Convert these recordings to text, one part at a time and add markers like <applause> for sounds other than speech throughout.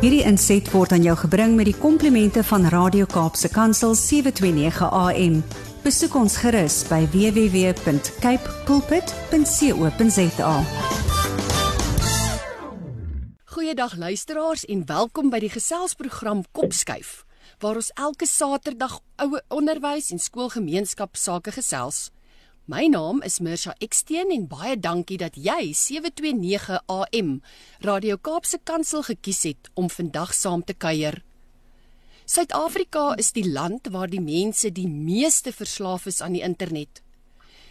Hierdie inset word aan jou gebring met die komplimente van Radio Kaapse Kansel 729 AM. Besoek ons gerus by www.cape pulpit.co.za. Goeiedag luisteraars en welkom by die geselsprogram Kopskuif waar ons elke Saterdag oue onderwys en skoolgemeenskap sake gesels. My naam is Mirsha Eksteen en baie dankie dat jy 729 AM Radio Kaapse Kansel gekies het om vandag saam te kuier. Suid-Afrika is die land waar die mense die meeste verslaaf is aan die internet.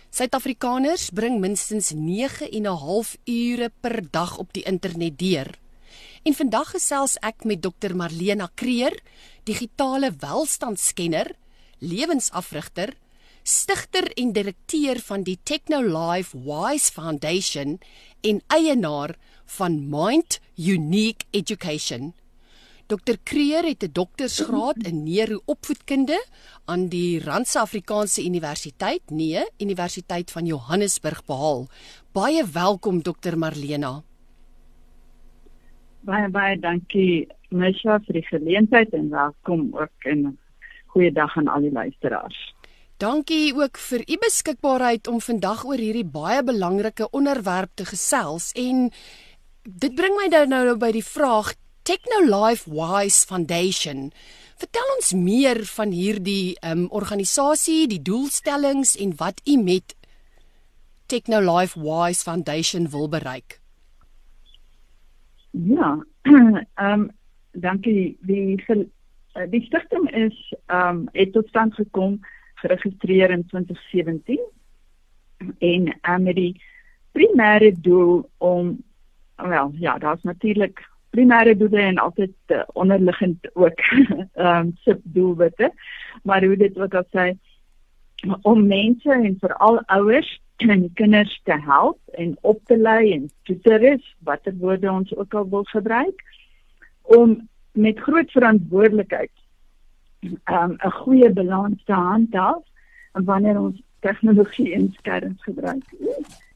Suid-Afrikaners bring minstens 9 en 'n half ure per dag op die internet deur. En vandag gesels ek met Dr Marlena Kreer, digitale welstandskenner, lewensafrigter stigter en direkteur van die TechnoLife Wise Foundation en eienaar van Mind Unique Education. Dr Kreer het 'n doktorsgraad in neuroopvoedkunde aan die Randse Afrikaanse Universiteit, nee, Universiteit van Johannesburg behaal. Baie welkom Dr Marlena. Baie baie dankie Mesha vir die geleentheid en welkom ook en goeiedag aan al die luisteraars. Dankie ook vir u beskikbaarheid om vandag oor hierdie baie belangrike onderwerp te gesels en dit bring my nou nou by die vraag Technolife Wise Foundation. Vertel ons meer van hierdie um, organisasie, die doelstellings en wat u met Technolife Wise Foundation wil bereik. Ja, <clears throat> ehm um, dankie. Die die stigting is ehm um, het tot stand gekom geregistreer in 2017 en uh, met die primêre doel om wel ja, daar's natuurlik primêre doele en altyd uh, onderliggend ook <laughs> ehm um, subdoelwitte maar hoe dit ook al sê om mense en veral ouers en kinders te help en op te lei en tutoris watter woorde ons ook al wil gebruik om met groot verantwoordelikheid um, 'n goeie balans te handhaaf wanneer ons tegnologie en skerms gebruik.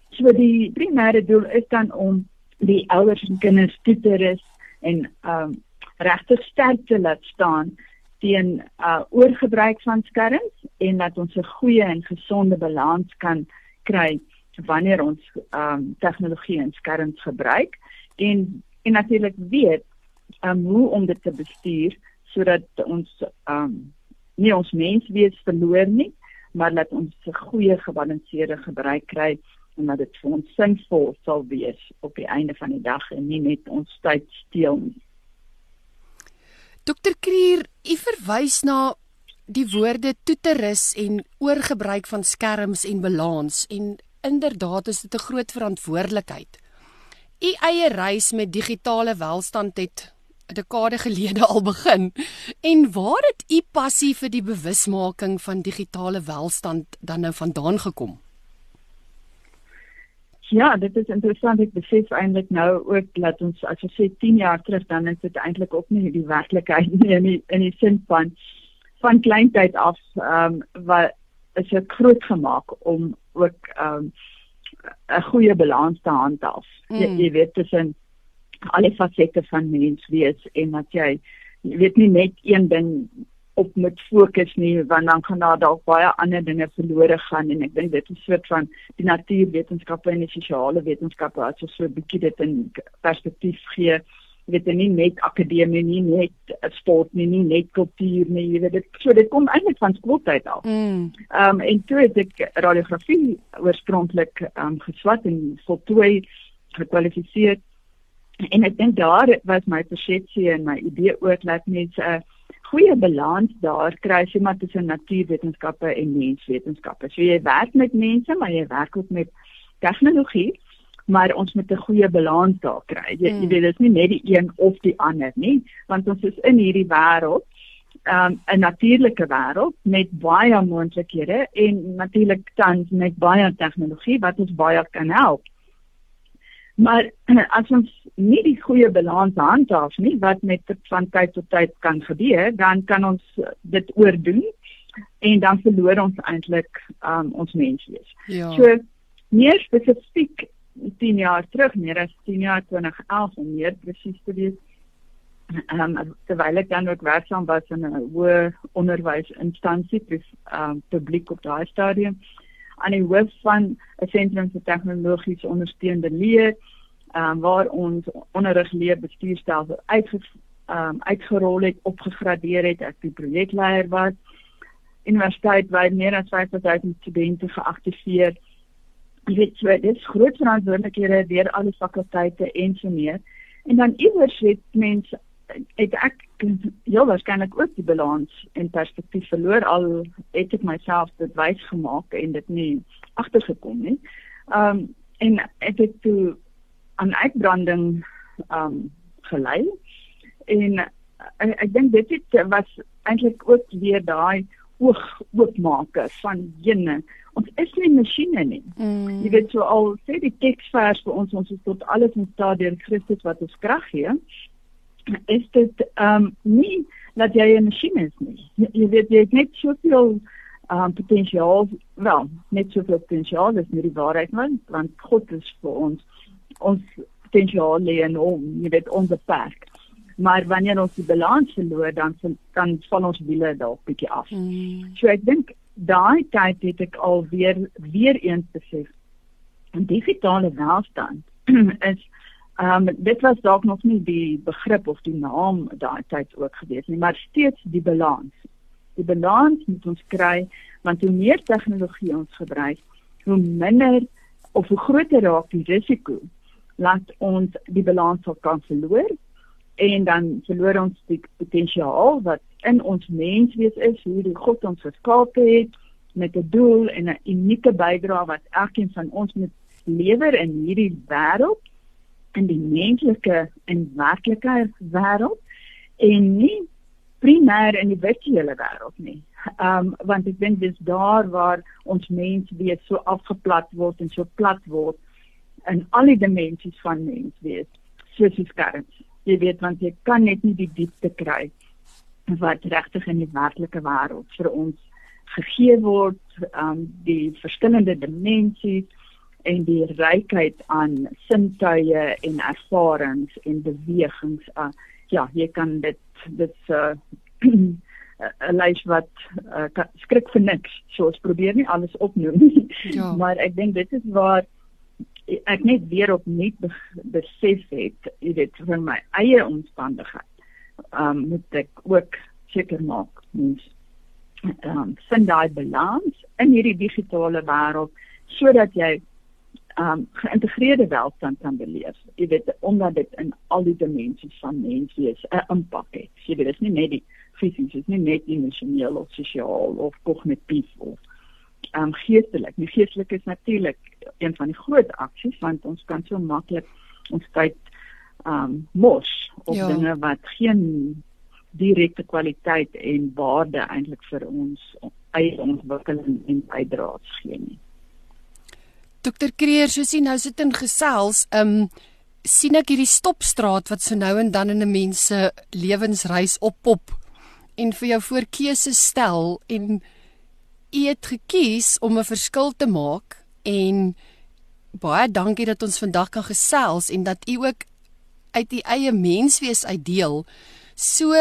So die primêre doel is dan om die ouers en kinders toe te rus en um regtig sterk te laat staan teen uh oorgebruik van skerms en dat ons 'n goeie en gesonde balans kan kry wanneer ons um tegnologie en skerms gebruik en en natuurlik weet um hoe om dit te bestuur sodat ons um nie ons menswees verloor nie, maar dat ons 'n goeie gebalanseerde gebruik kry en dat dit vir ons sinvol sal wees op die einde van die dag en nie net ons tyd steel nie. Dokter Krier, u verwys na die woorde toeterus en oorgebruik van skerms en balans en inderdaad is dit 'n groot verantwoordelikheid. U eie reis met digitale welstand het 'n dekade gelede al begin. En waar het u passie vir die bewusmaking van digitale welstand dan nou vandaan gekom? Ja, dit is interessant ek besef eintlik nou ook dat ons as jy sê 10 jaar terug dan is dit eintlik ook nie die werklikheid nie in die, in die sin van van kleintyd af ehm um, wat is dit groot gemaak om ook ehm um, 'n goeie balans te handhaaf. Mm. Jy, jy weet tussen alle fasette van mens wees en dat jy jy weet nie net een ding op met fokus nie want dan gaan daar dalk baie ander dinge verlore gaan en ek dink dit is soort van die natuurwetenskappe en die sosiale wetenskappe as jy so 'n bietjie dit in perspektief gee weet nie net akademie nie net sport nie nie net kultuur nie jy weet dit so dit kom eintlik van skooltyd af. Mm. Ehm um, en toe het ek radiografie oorspronklik ehm um, geswat en voltooi gekwalifiseer en ek dink daar was my persepsie en my idee ook dat mense 'n goeie balans daar kry jy maar tussen natuurwetenskappe en menswetenskappe. So jy werk met mense, maar jy werk ook met tegnologie, maar ons moet 'n goeie balans daar kry. Jy, mm. jy weet dit is nie net die een of die ander nie, want ons is in hierdie wêreld um, 'n natuurlike wêreld met baie moontlikhede en natuurlik tans met baie tegnologie wat ons baie kan help. Maar <clears throat> as ons nie die goeie balans handhaaf nie wat met van tyd tot tyd kan gebeur, dan kan ons dit oordoen en dan verloor ons eintlik um, ons menswees. Ja. So meer spesifiek 10 jaar terug, meer as 10 jaar 2011 om meer presies te wees, Ehm <clears throat> um, terwyl ek dan ook werksaam was in 'n hoë onderwysinstansie, ehm um, publiek op daai stadium aan die hoof van 'n sentrum vir tegnologiese ondersteunende leer, ehm um, waar ons onderrig leer bestuurstelsel uitge ehm um, uitgerol het, opgegradeer het, ek die projekleier was. Universiteit waar meer as 5000 studente geaktiveer. Jy weet, so, dit is groot verantwoordelikhede deur alle fakulteite en so meer. En dan iewers het mense het ek heel waarskynlik ook die balans en perspektief verloor al het ek myself dit wys gemaak en dit nie agtergekom nie. Um en ek het toe aan uitbranding um gelei en ek, ek dink dit het was eintlik ook weer daai oog oopmaker van jene ons is nie masjiene nie. Mm. Jy weet so al sê die teksvers vir ons ons is tot alles in staat deur Christus wat ons krag gee is dit ehm um, nie dat jy 'n masjien is nie. Jy, jy weet jy het net soveel ehm um, potensiaal, wel, net soveel potensiaal is nie die waarheid man, want God is vir ons ons potensiaal lê in hom, jy weet ons beperk. Maar wanneer ons die balans verloor, dan dan val ons wiele dalk bietjie af. Mm. So ek dink daai tyd het ek al weer weer eens besef 'n digitale welstand <clears throat> is Ehm um, dit was dalk nog nie die begrip of die naam daai tyd ook gewees nie, maar steeds die balans. Die balans moet ons kry want hoe meer tegnologie ons gebruik, hoe minder of hoe groter raak die risiko dat ons die balans sal kan verloor en dan verloor ons die potensiaal wat in ons menswees is, hoe die God ons geskaap het met 'n doel en 'n unieke bydrae wat elkeen van ons moet lewer in hierdie wêreld in die menslike en werklike wêreld en nie primêr in die virtuele wêreld nie. Ehm um, want ek dink dis daar waar ons mens wees so afgeplat word en so plat word in al die dimensies van mens wees soos die skerms. Jy weet want jy kan net nie die diepte kry wat regtig in die werklike wêreld vir ons gegee word, ehm um, die verskillende dimensies en die rykheid aan sintuie en ervarings en bewegings. Uh, ja, jy kan dit dit uh <clears throat> 'n lys wat uh, skrik vir niks. So ons probeer nie alles opnoem nie. Ja. <laughs> Maar ek dink dit is waar ek net weer opnuut besef het, jy weet, van my eie omstandigheid. Um moet ek ook seker maak mens um vind daai balans in hierdie digitale wêreld sodat jy um geïntegreerde welstand kan beleef. Jy weet omdat dit in al die dimensies van mens wees 'n impak het. Jy weet dit is nie net die fisies, dit is nie net emosioneel of sosiaal of kognitief of um geestelik. Die geestelik is natuurlik een van die groot aksies want ons kan so maklik ons tyd um mos op ja. dinge wat geen direkte kwaliteit en waarde eintlik vir ons eie ontwikkeling en bydraes gee nie. Dokter Kreer, soos jy nou sit in gesels, um sien ek hierdie stopstraat wat so nou en dan in 'n mens se lewensreis oppop en vir jou voorkeuse stel en u het gekies om 'n verskil te maak en baie dankie dat ons vandag kan gesels en dat u ook uit u eie menswees uitdeel. So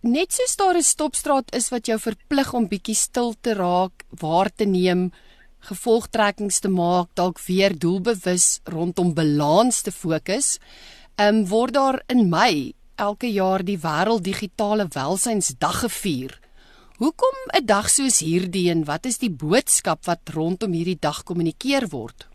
net soos daar 'n stopstraat is wat jou verplig om bietjie stil te raak, waar te neem, gevolgtrekkings te maak, dalk weer doelbewus rondom balans te fokus. Ehm um, word daar in Mei elke jaar die wêreld digitale welsynsdag gevier. Hoekom 'n dag soos hierdie en wat is die boodskap wat rondom hierdie dag kommunikeer word?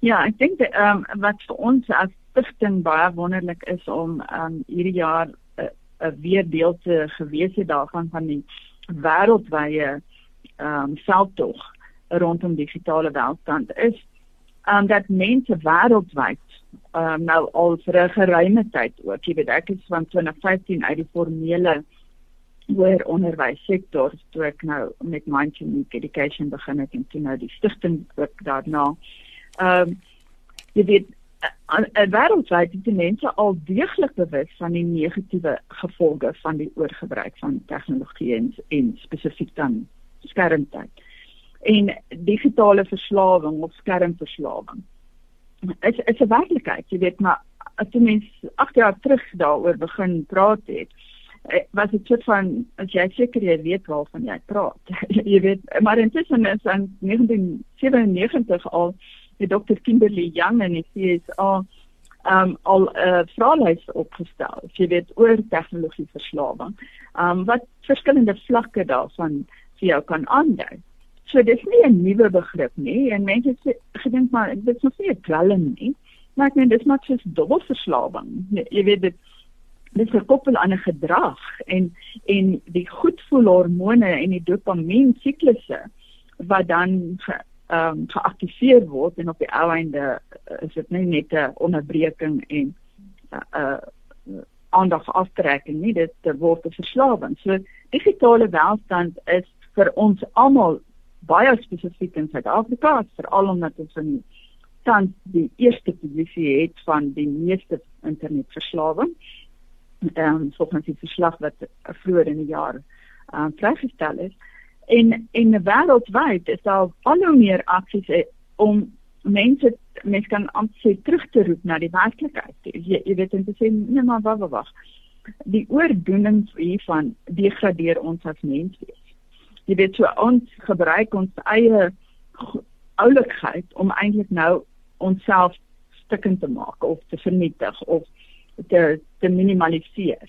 Ja, ek dink ehm um, wat vir ons as stigting baie wonderlik is om ehm um, hierdie jaar 'n uh, uh, weer deel te gewees het daarvan van die wêreldwye ehm um, veldtog rondom digitale welstand is um, dat mense wêreldwyd um, nou al vir 'n geruime tyd ook, jy weet ek is van 2015 uit die formele hoër onderwyssektor toe ek nou met Mindful Education begin het en toe nou die stigting ook daarna. Ehm um, jy weet wêreldwyd is die mense al deeglik bewus van die negatiewe gevolge van die oorgebruik van tegnologie en, en spesifiek dan skermtyd en digitale verslawing of skermverslawing is is 'n werklikheid jy weet maar as jy mens 8 jaar terug daaroor begin praat het, eh, was dit soort van as jy seker jy weet waarvan jy praat. <laughs> jy weet, maar intussen is in 1997 al die Dr. Kimberly Young en die CSA um al 'n uh, vraelys opgestel. Jy weet oor tegnologie verslawing. Um wat verskillende vlakke daarvan vir jou kan aandui. So dis nie 'n nuwe begrip nie en mense gedink maar dit is nog nie 'n dwelm nie. Maar ek meen dis maar soos dubbelverslawing. Jy, weet dit dis gekoppel aan 'n gedrag en en die goedvoelhormone en die dopamien siklusse wat dan ehm um, geaktiveer word en op die ou einde uh, is dit nie net 'n onderbreking en 'n uh, uh, aandag aftrekking nie dit word 'n verslawing. So digitale welstand is vir ons almal baie spesifiek in Suid-Afrika, veral omdat ons in tans die eerste posisie het van die meeste internetverslawing. Ehm um, volgens die verslag wat vroeër in die jaar ehm um, vrygestel is en en wêreldwyd is daar al hoe meer aksies eh, om mense mense kan amper terug te roep na die werklikheid. Jy, jy weet en te sê nee maar wag wag. Die oordoening hiervan degradeer ons as mens wees. Jy weet so ons gebruik ons eie oulikheid om eintlik nou onsself stukkend te maak of te vernietig of te te minimaliseer.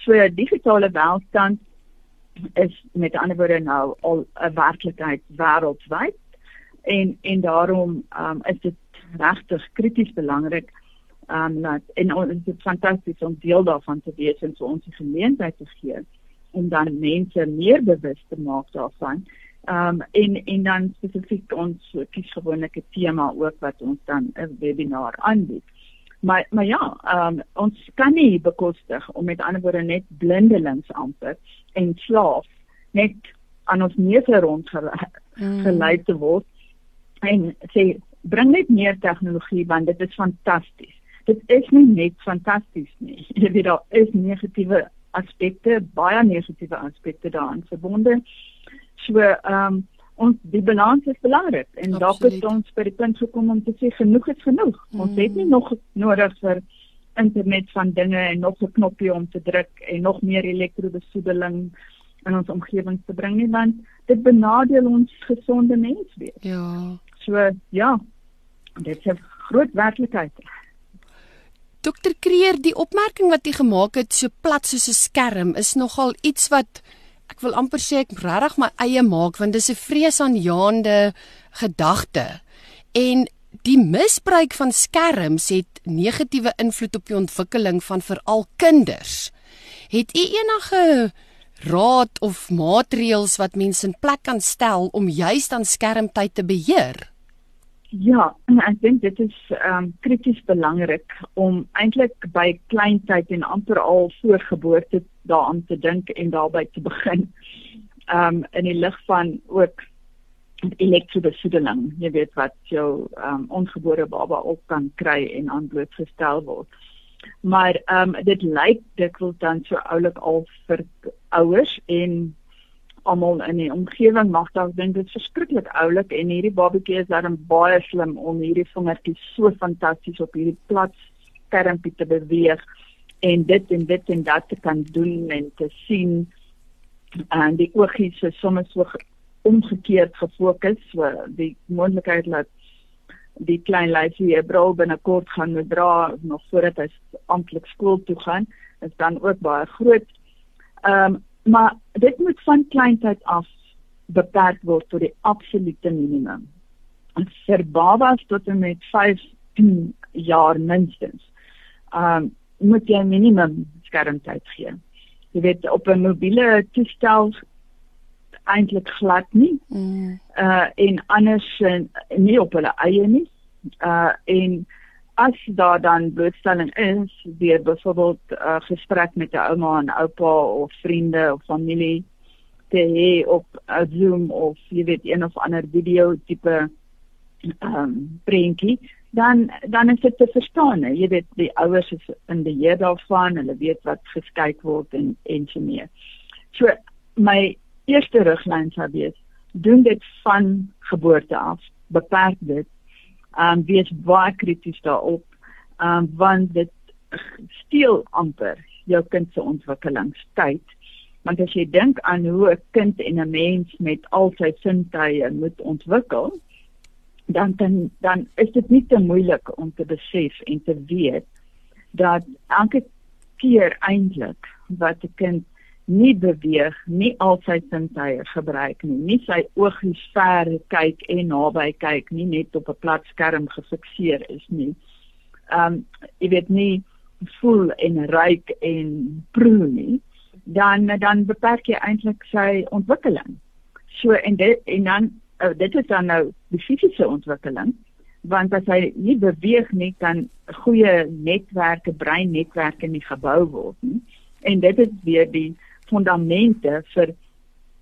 So digitale welstand is met ander woorde nou al 'n werklikheid wêreldwyd en en daarom um, is dit regtig krities belangrik um dat en dit is fantasties om deel daarvan te wees en so ons die geleentheid te gee om dan mense meer bewus te maak daarvan. Um en en dan spesifiek ons kies gewoonlik 'n tema ook wat ons dan 'n webinar aanbied. Maar maar ja, um, ons kan nie bekostig om met ander woorde net blindelings amper en slaaf net aan ons neuse rond mm. gelei te word en sê bring net meer tegnologie want dit is fantasties. Dit is nie net fantasties nie. <laughs> Jy weet daar is negatiewe aspekte, baie negatiewe aspekte daaraan verbonde. So ehm um, ons die balans is belangrik en dalk het ons by die punt gekom om te sê genoeg is genoeg. Mm. Ons het nie nog nodig vir internet van dinge en nog 'n knoppie om te druk en nog meer elektrobesoedeling in ons omgewing te bring nie want dit benadeel ons gesonde menswees. Ja. So ja. Dit is 'n groot werklikheid. Dokter Kreer, die opmerking wat jy gemaak het so plat soos 'n skerm is nogal iets wat ek wil amper sê ek regtig my eie maak want dis 'n vreesaanjaende gedagte. En die misbruik van skerms het negatiewe invloed op die ontwikkeling van veral kinders. Het u enige raad of maatreëls wat mense in plek kan stel om juis dan skermtyd te beheer? Ja, ek dink dit is ehm um, krities belangrik om eintlik by kleintyd en amper al voor geboorte daaraan te dink en daarby te begin. Ehm um, in die lig van ook elektrobesoedeling, jy weet wat jou ehm um, ongebore baba ook kan kry en aan blootgestel word. Maar ehm um, dit lyk dikwels dan so oulik al vir ouers en almal in die omgewing mag dalk dink dit is verskriklik oulik en hierdie babatjie is dan baie slim om hierdie vingertjies so fantasties op hierdie plat skermpie te beweeg en dit en dit en dat te kan doen en te sien en die oogies is soms so omgekeerd gefokus so die moontlikheid dat die klein lyfie 'n bril binnekort gaan moet dra nog voordat hy amptelik skool toe gaan is dan ook baie groot. Ehm um, maar dit moet van kleintyd af beperk word tot die absolute minimum. En vir babas tot en met 5 <clears throat> jaar minstens. Um moet jy minimum skermtyd gee. Jy weet op 'n mobiele toestel eintlik glad nie. Mm. Uh en anders nie op hulle eie nie. Uh en as daar dan blootstelling is deur byvoorbeeld 'n uh, gesprek met 'n ouma en oupa of vriende of familie te hê op 'n Zoom of jy weet een of ander video tipe ehm um, prentjie dan dan is dit te verstaan hè. Jy weet die ouers is in die beheer daarvan hulle weet wat geskyk word en en so meer. So my eerste riglyn sou wees doen dit van geboorte af beperk dit um wees baie krities daarop um want dit steel amper jou kind se ontwikkelingstyd. Want as jy dink aan hoe 'n kind en 'n mens met al sy sintuie moet ontwikkel, dan dan dan is dit nie te moeilik om te besef en te weet dat elke keer eintlik wat 'n kind nie beweeg, nie al sy sintuie gebruik nie, nie sy oogies ver kyk en naby kyk nie, net op 'n plat skerm gefikseer is nie. Um jy weet nie voel en ryk en proe nie, dan dan beperk jy eintlik sy ontwikkeling. So en dit en dan uh, dit is dan nou die fisiese ontwikkeling want as hy nie beweeg nie kan goeie netwerke, breinnetwerke nie gebou word nie. En dit is weer die fondamente vir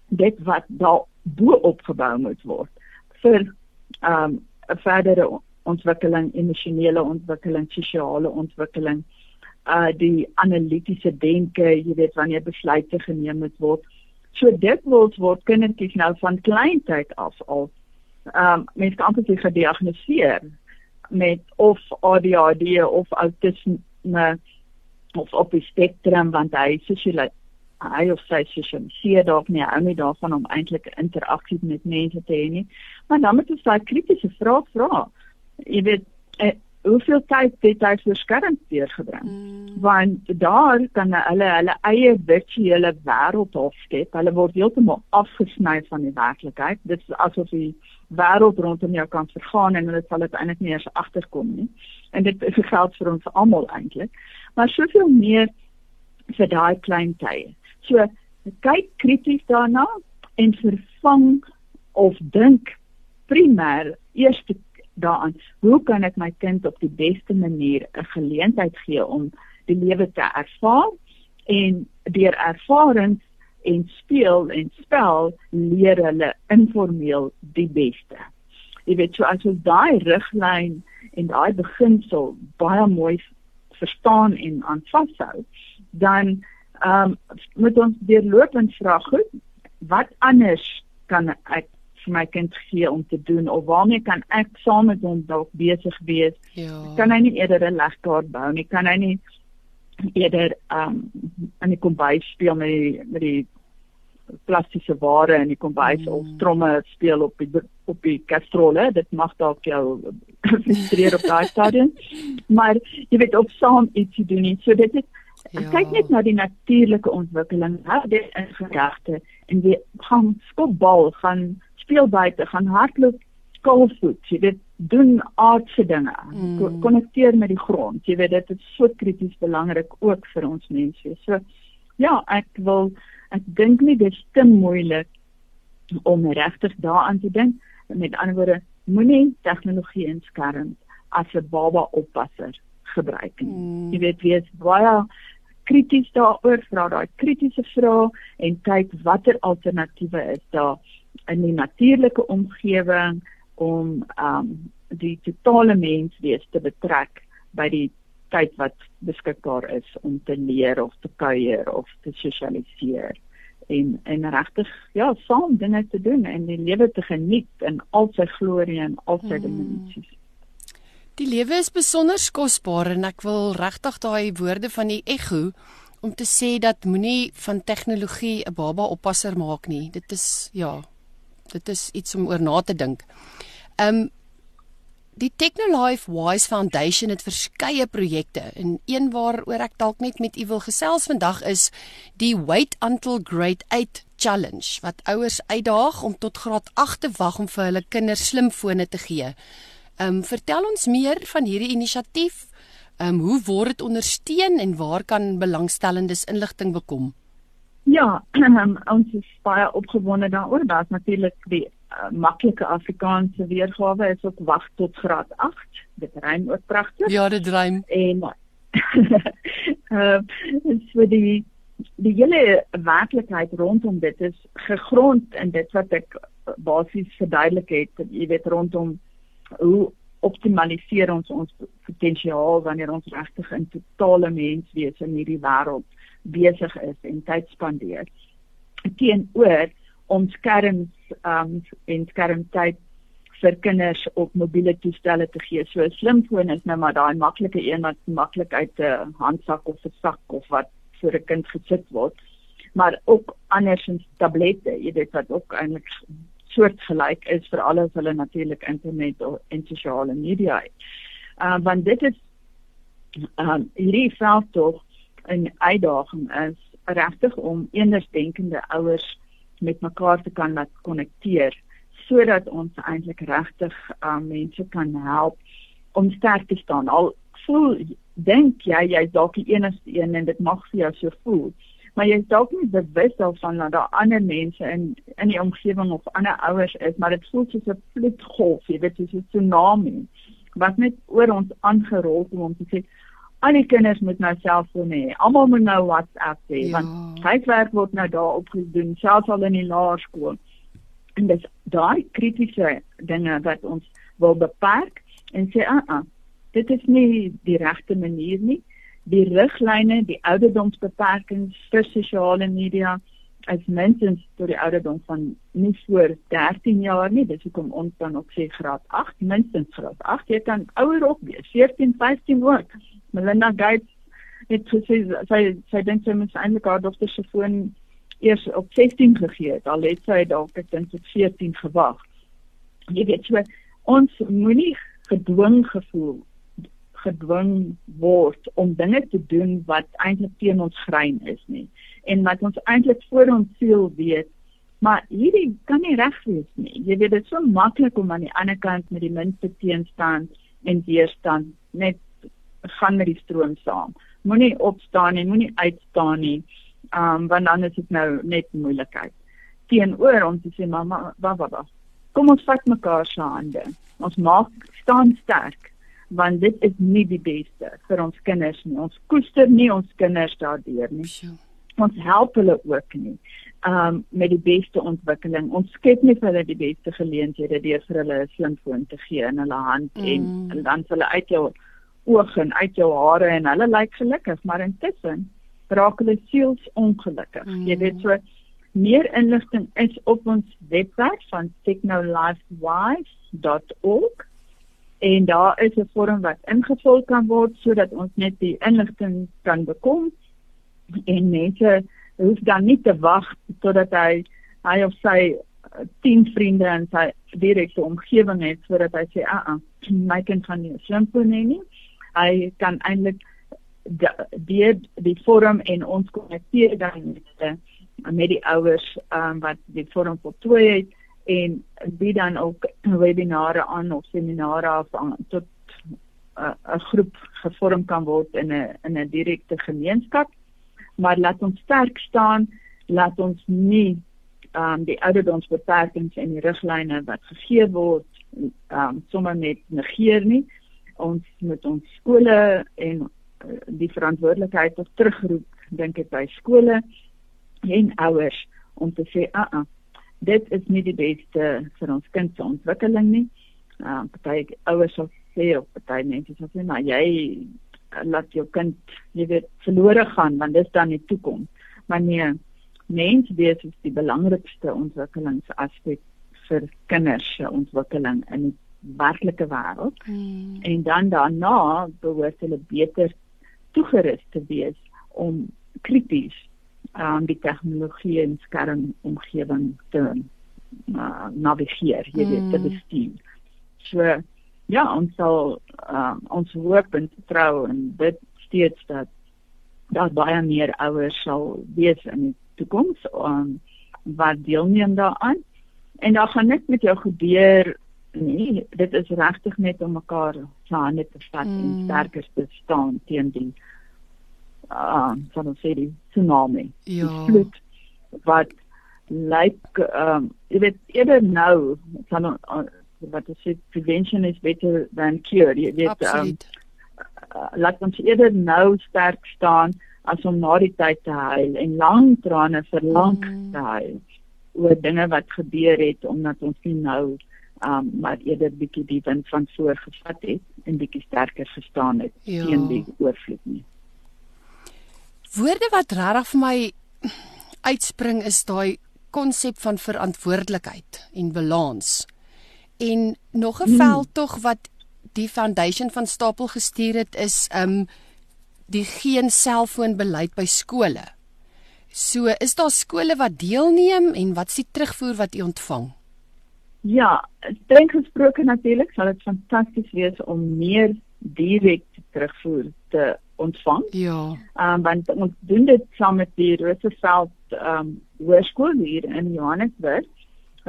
dit wat daar bo opgebou moet word vir um 'n verdere ontwikkeling, emosionele ontwikkeling, sosiale ontwikkeling, uh die analitiese denke, jy weet wanneer besluite geneem moet word. So dit word word kindertjies nou van kleintyd af al um mense kan amper gediagnoseer met of ADHD of autisme of op die spektrum want hy sosiale hy of sy sosialiseer dalk nie hou nie daarvan om eintlik interaksie met mense te hê nie. Maar dan moet jy daai kritiese vrae vra. Jy weet eh, hoeveel tyd het hy vir skerms deurgebring? Mm. Want daar kan hulle hulle eie virtuele wêreld opskep. Hulle word heeltemal afgesny van die werklikheid. Dit is asof die wêreld rondom jou kan vergaan en hulle sal dit eintlik nie eens agterkom nie. En dit is geld vir ons almal eintlik. Maar soveel meer vir daai klein tye. So kyk krities daarna en vervang of dink primêr eers daaraan hoe kan ek my kind op die beste manier 'n geleentheid gee om die lewe te ervaar en deur ervarings en speel en spel leer hulle informeel die beste. Jy weet so as ons daai riglyn en daai beginsel baie mooi verstaan en aanvashou, dan ehm um, moet ons deurlopend vra goed wat anders kan ek vir my kind gee om te doen? Of waarmee kan ek saam met hom dalk besig wees? Ja. Kan hy nie eerder 'n legkaart bou nie. Kan hy nie eerder ehm um, aan die kombuis speel met die met die plastiese ware in die kombuis mm. of tromme speel op die op die kastrole dit mag dalk jou <laughs> frustreer op daai stadium. Maar jy weet op saam iets doen nie. So dit is Ja. Kyk net na die natuurlike ontwikkeling. Hou dit in gedagte en jy gaan skopbal, gaan speel buite, gaan hardloop, skoolvoet. Jy weet, doen aardse dinge. Mm. Konnekteer met die grond. Jy weet dit is so krities belangrik ook vir ons mense. So ja, ek wil ek dink nie dit is te moeilik om regtig daaraan te dink. Met ander woorde, moenie tegnologie inskerm as 'n baba oppasser gebruik nie. Mm. Jy weet, wees baie krities daaroor, vra daai kritiese vrae en kyk watter alternatiewe is daar in die natuurlike omgewing om um die totale menswees te betrek by die tyd wat beskikbaar is om te leer of te kuier of te sosialiseer en en regtig ja saam dinge te doen en die lewe te geniet in al sy glorie en al sy mm. Die lewe is besonder kosbaar en ek wil regtig daai woorde van die ego om te sê dat moenie van tegnologie 'n baba oppasser maak nie. Dit is ja, dit is iets om oor na te dink. Um die Technolife Wise Foundation het verskeie projekte en een waaroor ek dalk net met u wil gesels vandag is die Wait Until Grade 8 Challenge wat ouers uitdaag om tot graad 8 te wag om vir hulle kinders slimfone te gee. Ehm um, vertel ons meer van hierdie inisiatief. Ehm um, hoe word dit ondersteun en waar kan belangstellendes inligting bekom? Ja, um, <clears throat> ons is baie opgewonde daaroor. Daar's natuurlik die uh, maklike Afrikaanse weergawe is ook wag tot graad 8. Dit rym ook pragtig. Ja, dit rym. En uh <laughs> so die die hele werklikheid rondom dit is gegrond in dit wat ek basies verduidelik het, jy weet rondom hoe optimaliseer ons ons potensiaal wanneer ons regtig in totale menswees in hierdie wêreld besig is en tyd spandeer teenoor om skerms um, en skermtyd vir kinders op mobiele toestelle te gee. So 'n slimfoon is nou maar daai maklike een wat maklik uit 'n handsak of 'n sak of wat vir 'n kind gesit word. Maar ook andersins tablette, jy weet wat ook eintlik soortgelyk is vir alles hulle natuurlik internet en sosiale media. Uh want dit is um hierdie self tog 'n uitdaging is regtig om eendersdenkende ouers met mekaar te kan laat konnekteer sodat ons eintlik regtig um, mense kan help om sterk te staan. Al voel dink jy jy's dalk die enigste een en dit mag vir jou so voel, maar jy's dalk nie bewus daarvan dat daar ander mense in in die omgewing of ander ouers is, maar dit voel soos 'n vloedgolf, jy weet, soos 'n tsunami wat net oor ons aangerol kom om te sê al die kinders moet nou selfoon hê. Almal moet nou WhatsApp hê ja. want huiswerk word nou daar opgedoen, selfs al in die laerskool en dis daai kritiese dinge wat ons wil beperk en sê ah ah dit is nie die regte manier nie die riglyne die ouderdomsbeperkings vir sosiale media as mensens tot die ouderdom van nie voor 13 jaar nie dis hoekom ons dan ook sê graad 8 minstens graad 8 jy kan ouer op wees 14 15 ook Melinda Gates het gesê sy sy dink sy moet eintlik haar dogter se foon eers op 16 gegee het. Al het sy dalk ek dink tot 14 gewag. Jy weet so ons moenie gedwing gevoel gedwing word om dinge te doen wat eintlik teen ons grein is nie en wat ons eintlik voor ons siel weet. Maar hierdie kan nie reg wees nie. Jy weet dit is so maklik om aan die ander kant met die minste teenstand en weerstand net gaan met die stroom saam. Moenie opstaan nie moenie uitstaan nie um, want dan is dit nou net moeilikheid. Teenoor om te sê mamma wag wag wag. Kom ons vat mekaar se hande. Ons maak staan sterk want dit is nie die beste vir ons kinders nie ons koester nie ons kinders daardeur nie ons help hulle ook nie um met die beste ontwikkeling ons skep nie vir hulle die beste geleenthede deur vir hulle 'n slimfoon te gee in hulle hand mm. en, en dan hulle uit jou oë en uit jou hare en hulle lyk gelukkig maar intussen raak hulle siels ongelukkig. Mm. Jy weet so meer inligting is op ons webwerf van technolifewise.org en daar is 'n vorm wat ingevul kan word sodat ons net die inligting kan bekom en mense hoef dan nie te wag totdat hy hy of sy 10 eh, vriende in sy direkte omgewing het sodat hy sê, "Ag, ah, my kind gaan nie slimfoon hê nie." Hy kan eintlik deur die forum en ons konnekteer dan met met die ouers um, wat die forum voltooi het en wie dan ook webinare aan of seminare af tot uh, 'n groep gevorm kan word in 'n in 'n direkte gemeenskap. Maar laat ons sterk staan laat ons nie um, die ouderdomsbeperkings en die riglyne wat gegee word um, sommer net negeer nie. Ons moet ons skole en die verantwoordelikheid terugroep dink ek by skole en ouers om te sê a uh, uh, dit is nie die beste vir ons kind se ontwikkeling nie. Uh party ouers sal sê of party mense sal sê maar jy laat jou kind jy weet verlore gaan want dis dan die toekoms. Maar nee, mens wees is die belangrikste ontwikkelingsaspek vir kinders se ontwikkeling in die werklike wêreld. Hmm. En dan daarna behoort hulle beter toegerus te wees om krities um, die tegnologie en skermomgewing te uh, navigeer, jy weet, te hmm. bestuur. So ja, ons sal uh, ons hoop en vertrou en dit steeds dat daar baie meer ouers sal wees in die toekoms um, wat deelneem daaraan. En daar gaan net met jou gebeur nie, dit is regtig net om mekaar se hande te vat mm. en hmm. sterker te staan teen die uh van ons sê die tsunami. Ja. Die vloed wat lyk ehm um, jy weet eerder nou van uh, wat ons sê prevention is better than cure. Jy weet ehm um, uh, laat ons eerder nou sterk staan as om na die tyd te huil en lang trane vir lank mm. te huil oor dinge wat gebeur het omdat ons nie nou um maar eerder bietjie die wind van voor gevat het en bietjie sterker gestaan het ja. teen die oorvloed nie. Woorde wat regtig vir my uitspring is daai konsep van verantwoordelikheid en balans. En nog 'n mm. veldtog wat die foundation van Stapel gestuur het is um die geen selfoonbeleid by skole. So, is daar skole wat deelneem en wat is die terugvoer wat u ontvang? Ja, streng gesproke natuurlik sal dit fantasties wees om meer direk terugvoer te ontvang. Ja. Ehm um, want ons doen dit saam met die Roosevelt ehm um, hoërskool hier in Johannesburg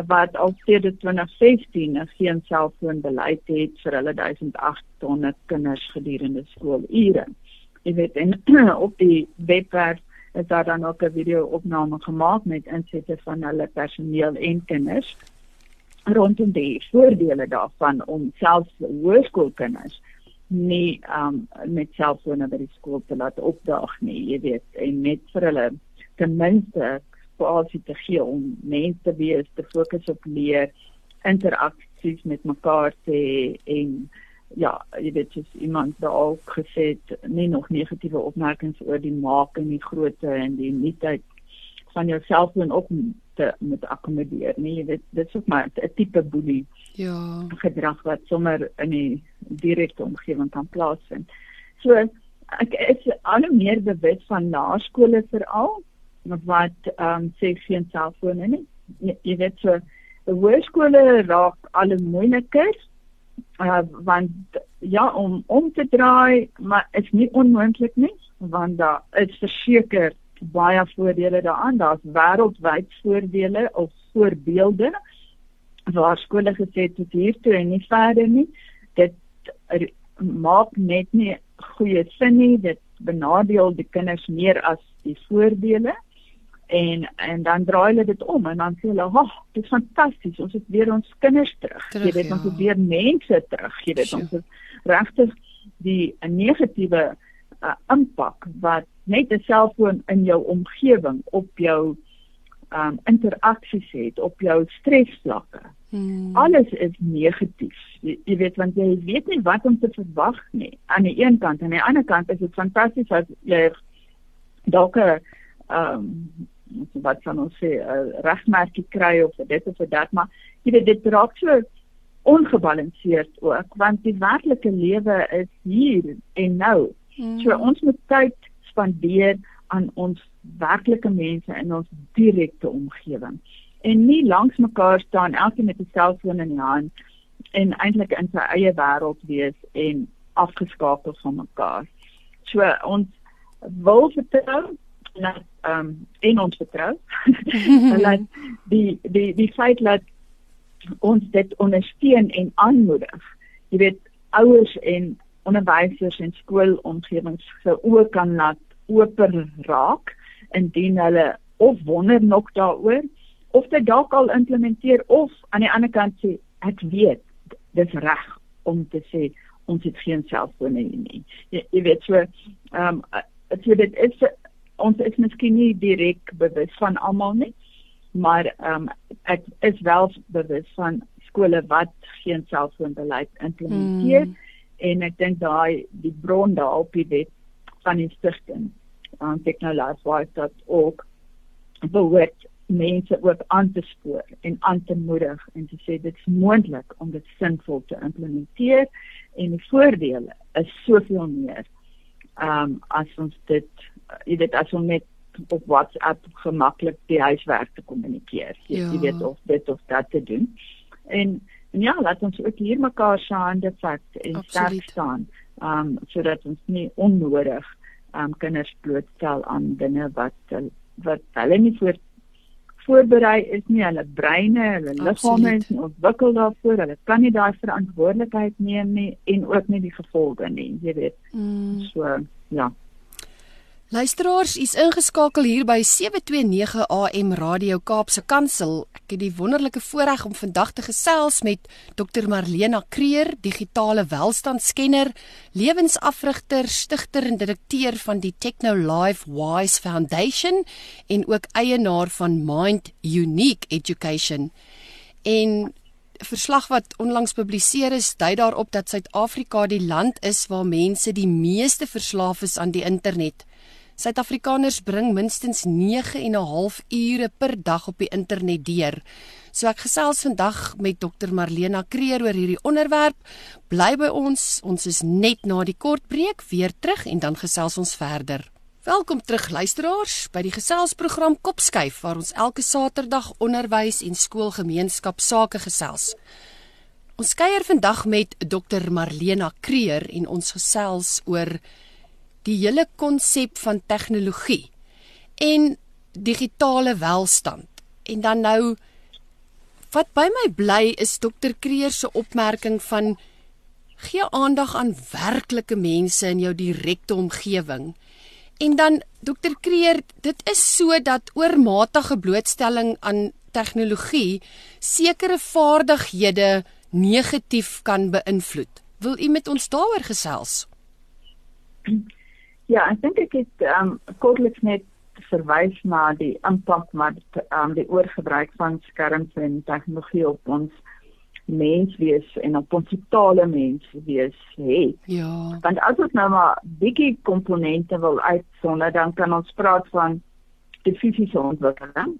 wat al sedert 2016 geen selfoonbeleid het vir hulle 1800 kinders gedurende skoolure. Jy weet en <clears throat> op die webwerf is daar dan ook 'n video-opname gemaak met insette van hulle personeel en kinders rondom die voordele daarvan om selfs hoërskoolkinders nie um met selfone by die skool te laat opdaag nie, jy weet, en net vir hulle ten minste spasie te gee om mense te wees, te fokus op leer, interaksies met mekaar te hê en ja, jy weet jy's iemand wat al gesê het nie nog negatiewe opmerkings oor die maak en die grootte en die nuutheid van jouself en ook te moet akkommodeer. Nee, jy weet dit is ook maar 'n tipe boelie. Ja. gedrag wat sommer in die direkte omgewing kan plaasvind. So ek is al meer bewus van laerskole veral wat ehm um, sê geen selfone nie. Jy, jy weet so hoërskole raak al moeiliker uh, want ja om om te draai maar is nie onmoontlik nie want daar is verseker baie voordele daaraan daar's wêreldwyd voordele of voorbeelde waar skole gesê het tot hier toe en nie verder nie dit maak net nie goeie sin nie dit benadeel die kinders meer as die voordele en en dan draai hulle dit om en dan sê hulle, "Ag, oh, dit is fantasties. Ons het weer ons kinders terug. terug jy weet, ja. ons het weer mense terug. Jy weet, ons het regtig die negatiewe uh, impak wat net 'n selfoon in jou omgewing op jou um interaksies het, op jou stresvlakke. Hmm. Alles is negatief. Jy, jy weet want jy weet nie wat om te verwag nie. Aan die een kant en aan die ander kant is dit fantasties as jy dalk 'n um wat van ons sê 'n regmerkie kry of dit of dat maar jy weet dit raak so ongebalanseerd ook want die werklike lewe is hier en nou. Mm. So ons moet tyd spandeer aan ons werklike mense in ons direkte omgewing en nie langs mekaar staan elkeen met 'n selfoon in die hand en eintlik in sy eie wêreld wees en afgeskakel van mekaar. So ons wil vertrou dat ehm um, en ons vertrou <laughs> dat die die die feit dat ons dit ondersteun en aanmoedig. Jy weet ouers en onderwysers en skoolomgewings se oë kan laat oop raak indien hulle of wonder nog daaroor of dit dalk al implementeer of aan die ander kant sê ek weet dis reg om te sê ons het geen selfone nie. Jy, jy weet so ehm um, so dit is ons is miskien nie direk bewus van almal nie, maar ehm um, ek is wel bewus van skole wat geen selfoonbeleid implementeer mm. En ek dink daai die bron daar op die wet van die stigting aan um, technolife dat ook behoort mense ook aan te spoor en aan te moedig en te sê dit is moontlik om dit sinvol te implementeer en die voordele is soveel meer ehm um, as ons dit jy weet as ons net op WhatsApp gemaklik die huiswerk te kommunikeer. Jy, ja. jy weet of dit of dat te doen. En en ja, laat ons ook hier mekaar se hande vat en sterk staan. Um, sodat ons nie onnodig um, kinders blootstel aan dinge wat wat hulle nie voor voorberei is nie hulle breine, hulle liggame is nie ontwikkel daarvoor. Hulle kan nie daai verantwoordelikheid neem nie en ook nie die gevolge nie, jy weet. Mm. So, ja. Luisteraars, is ingeskakel hier by 729 AM Radio Kaapse Kansel. Ek het die wonderlike voorreg om vandag te gesels met Dr Marlena Kreer, digitale welstandskenner, lewensafrigter, stigter en direkteur van die Techno Life Wise Foundation en ook eienaar van Mind Unique Education. En verslag wat onlangs gepubliseer is, dui daarop dat Suid-Afrika die land is waar mense die meeste verslaaf is aan die internet Suid-Afrikaners bring minstens 9 en 'n half ure per dag op die internet deur. So ek gesels vandag met Dr Marlena Kreer oor hierdie onderwerp. Bly by ons. Ons is net na die kort breek weer terug en dan gesels ons verder. Welkom terug luisteraars by die geselsprogram Kopskyf waar ons elke Saterdag onderwys en skoolgemeenskap sake gesels. Ons kuier vandag met Dr Marlena Kreer en ons gesels oor die hele konsep van tegnologie en digitale welstand. En dan nou wat by my bly is Dr Kreer se opmerking van gee aandag aan werklike mense in jou direkte omgewing. En dan Dr Kreer, dit is so dat oormatige blootstelling aan tegnologie sekere vaardighede negatief kan beïnvloed. Wil u met ons daaroor gesels? Ja, ek dink ek het ehm um, kortliks net verwys na die impak wat ehm um, die oorgebruik van skerms en tegnologie op ons menswees en op ons totale menswees het. Ja. Want as ons nou maar bietjie komponente wil uitsonder, dan kan ons praat van die fisiese ontwikkeling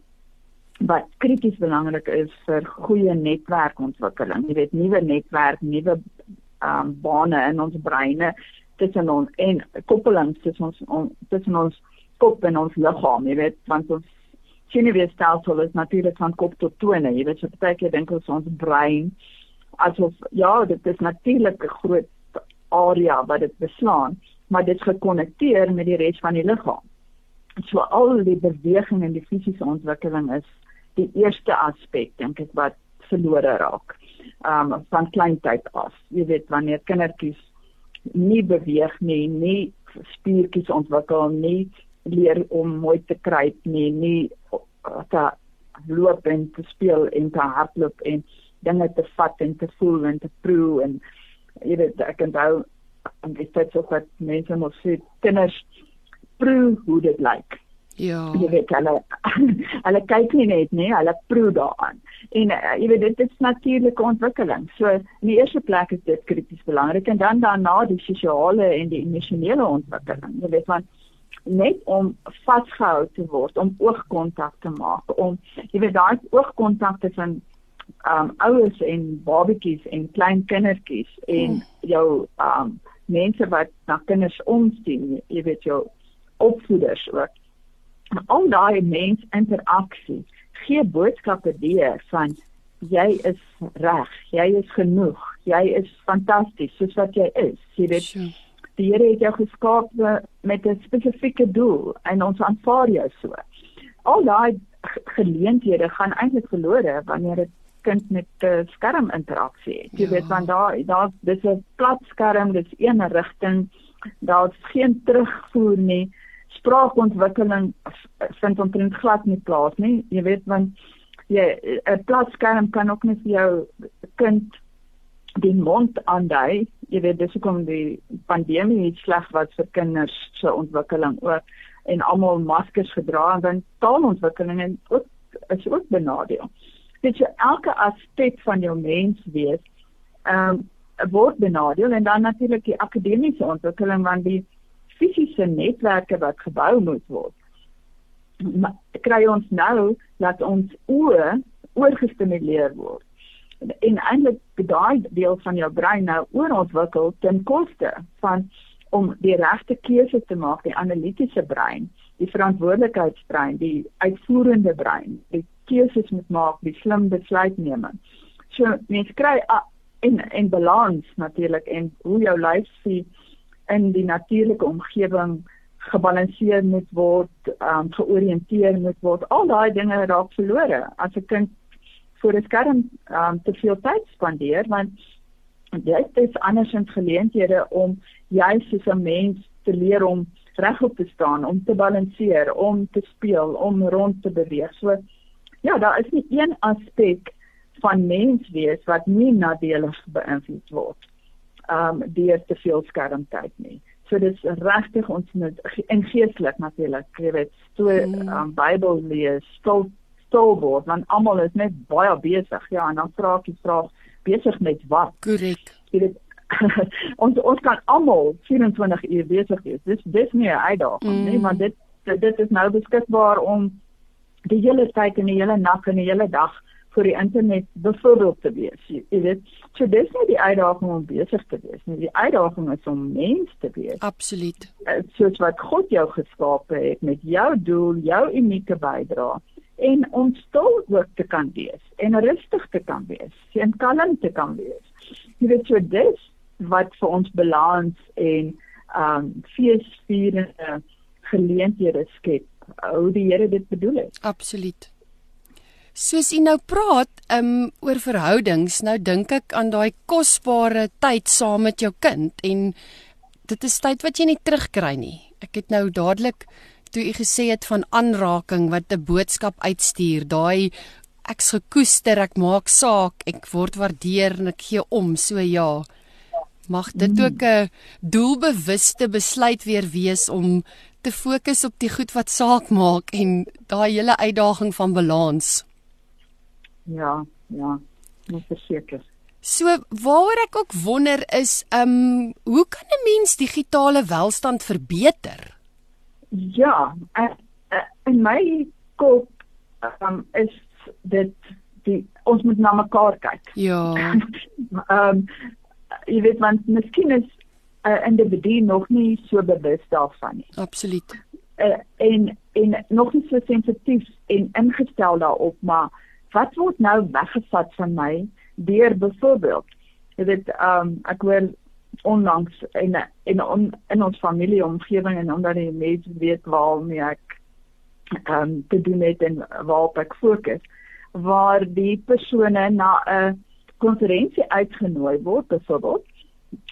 wat krities belangrik is vir goeie netwerkontwikkeling. Jy weet nuwe netwerk, nuwe um bane in ons breine tussen ons en koppelings tussen ons on, tussen ons kop en ons liggaam, jy weet, want ons senuweestelsel is natuurlik van kop tot tone. Jy weet, so baie keer dink ons ons brein asof ja, dit is natuurlik 'n groot area wat dit beslaan, maar dit gekonnekteer met die res van die liggaam. So al die beweging en die fisiese ontwikkeling is die eerste aspek dink ek wat verlore raak. Um van kleintyd af. Jy weet wanneer kindertjies nie beweeg nie, nie spiertjies ontwikkel nie, leer om mooi te kruip nie, nie uh, te loop en te speel en te hardloop en dinge te vat en te voel en te proe en jy weet ek nou en dit sê so wat mense moet sê kinders proe hoe dit lyk. Ja. Jy weet hulle <laughs> hulle kyk nie net nie, hulle proe daaraan. En uh, jy weet dit is natuurlike ontwikkeling. So in die eerste plek is dit krities belangrik en dan daarna die sosiale en die emosionele ontwikkeling. Jy weet want net om vasgehou te word, om oogkontak te maak, om jy weet daai oogkontak tussen um ouers en babatjies en klein kindertjies en hmm. jou um mense wat na kinders omsien, jy weet jou opvoeders ook al daai mens interaksie gee boodskappe deur van jy is reg, jy is genoeg, jy is fantasties soos wat jy is. Jy weet sure. die Here het jou geskaap met 'n spesifieke doel en ons aanvaar jou so. Al daai geleenthede gaan eintlik verlore wanneer 'n kind met 'n skerm interaksie het. Jy ja. weet want daar daar dis 'n plat skerm, dis een rigting. Daar's geen terugvoer nie spraakontwikkeling vind omtrent glad nie plaas nie. Jy weet want jy 'n platskerm kan ook net vir jou kind die mond aandui. Jy weet dis hoekom die pandemie sleg was vir kinders se ontwikkeling ook en almal maskers gedra en dan taalontwikkeling en ook is ook benadeel. Dit is elke aspek van jou mens wees ehm um, word benadeel en dan natuurlik die akademiese ontwikkeling want die fisiese netwerke wat gebou moet word. Maar kry ons nou dat ons oë oorgestimuleer word. En eintlik daai deel van jou brein nou oorontwikkel ten koste van om die regte keuse te maak, die analitiese brein, die verantwoordelikheidsbrein, die uitvoerende brein, die keuses moet maak, die slim besluitneming. So mens kry en en balans natuurlik en hoe jou lyf sien in die natuurlike omgewing gebalanseer moet word, um, georiënteer moet word. Al daai dinge raak verlore as 'n kind voor 'n skerm um, te veel tyd spandeer want dit is andersins geleenthede om juis soos 'n mens te leer om regop te staan, om te balanseer, om te speel, om rond te beweeg. So ja, daar is nie een aspek van mens wees wat nie nadelig beïnvloed word um deur te veel skermtyd nie. So dit is regtig ons moet en geestelik natuurlik, jy weet, so mm. um Bybel lees, stil stil word want almal is net baie besig. Ja, en dan vra ek die vraag besig met wat? Korrek. Jy weet <laughs> ons ons kan almal 24 uur besig wees. Dis dis nie 'n uitdaging mm. nie, maar dit dit is nou beskikbaar om die hele tyd en die hele nag en die hele dag vir die internet byvoorbeeld te wees. Jy, jy weet, so dis nie die uitdaging om besig te wees nie. Die uitdaging is om mens te wees. Absoluut. Eh, soos wat God jou geskaap het met jou doel, jou unieke bydrae en om stil ook te kan wees en rustig te kan wees, en kalm te kan wees. Jy weet so dis wat vir ons balans en um feesvierende geleenthede skep. Hoe die Here dit bedoel het. Absoluut. Soos u nou praat um oor verhoudings, nou dink ek aan daai kosbare tyd saam met jou kind en dit is tyd wat jy nie terugkry nie. Ek het nou dadelik toe u gesê het van aanraking wat 'n boodskap uitstuur, daai ek's gekoester, ek maak saak, ek word waardeer en ek gee om, so ja. Mag dit mm. ook 'n doelbewuste besluit weer wees om te fokus op die goed wat saak maak en daai hele uitdaging van balans. Ja, ja, moet verseker. So waaroor ek ook wonder is, ehm um, hoe kan 'n mens digitale welstand verbeter? Ja, in my kop um, is dit die ons moet na mekaar kyk. Ja. <laughs> Ehm um, jy weet want miskien is 'n uh, individu nog nie so bewus daarvan nie. Absoluut. Uh, en en nog nie so sensitief en ingestel daarop, maar wat word nou weggevat van my deur byvoorbeeld? Jy weet um, ek wil onlangs in in on, in ons familieomgewing en omdat die mense weet waarmee ek ehm um, te doen het en waarop ek fokus waar die persone na 'n konferensie uitgenooi word byvoorbeeld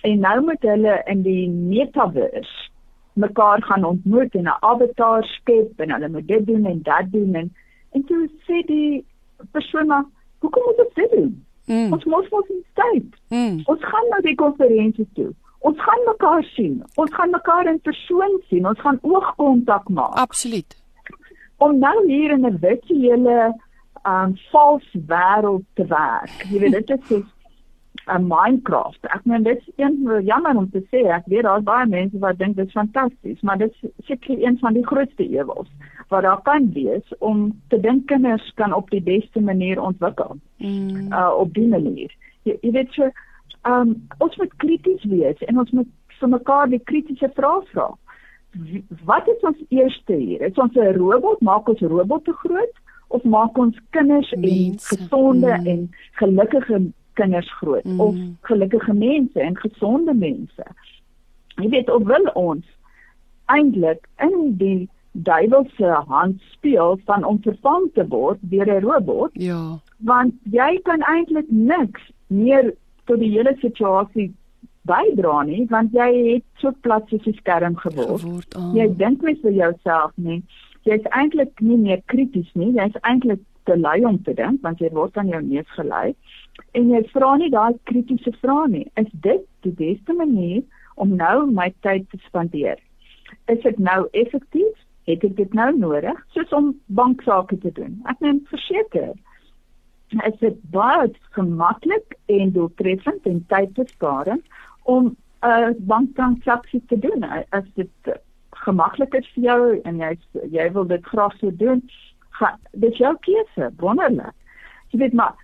en nou moet hulle in die metaverse mekaar gaan ontmoet en 'n avatar skep en hulle moet dit doen en dat doen en en toe sê die persoon maar hoekom moet ons dit doen Mm. Ons moet ons tyd. Mm. Ons gaan na die konferensie toe. Ons gaan mekaar sien. Ons gaan mekaar in persoon sien. Ons gaan oogkontak maak. Absoluut. Om nou hier in 'n virtuele um vals wêreld te werk. Jy weet dit is 'n Minecraft. Ek meen dit is een jammer om te sê. Ek weet daar's baie mense wat dink dit is fantasties, maar dit is seker een van die grootste ewels wat daar kan wees om te dink kinders kan op die beste manier ontwikkel. Mm. Uh op die manier. Jy, jy weet so um ons moet krities wees en ons moet vir mekaar die kritiese vrae vra. Wat is ons eerste hier? Is ons 'n robot? Maak ons robotte groot of maak ons kinders Mense. en gesonde mm. en gelukkige kinders groot mm. of gelukkige mense en gesonde mense. Jy weet of wil ons eintlik in die duiwelse hand speel van om vervang te word deur 'n robot? Ja. Want jy kan eintlik niks meer tot die hele situasie bydra nie want jy het so plat soos 'n skerm geword. geword oh. Jy dink net vir jouself nie. Jy's eintlik nie meer krities nie. Jy's eintlik te lui om te dink want jy word aan jou neus gelei en jy vra nie daai kritiese vrae nie. Is dit die beste manier om nou my tyd te spandeer? Is dit nou effektief? Het ek dit nou nodig soos om banksaake te doen? Ek neem verseker. Is dit baie gemaklik en doeltreffend en tydbesparend om 'n banktransaksie te doen? As dit gemaklik is vir jou en jy jy wil dit graag so doen, ga, dis jou keuse, wonderlik. Jy weet maar,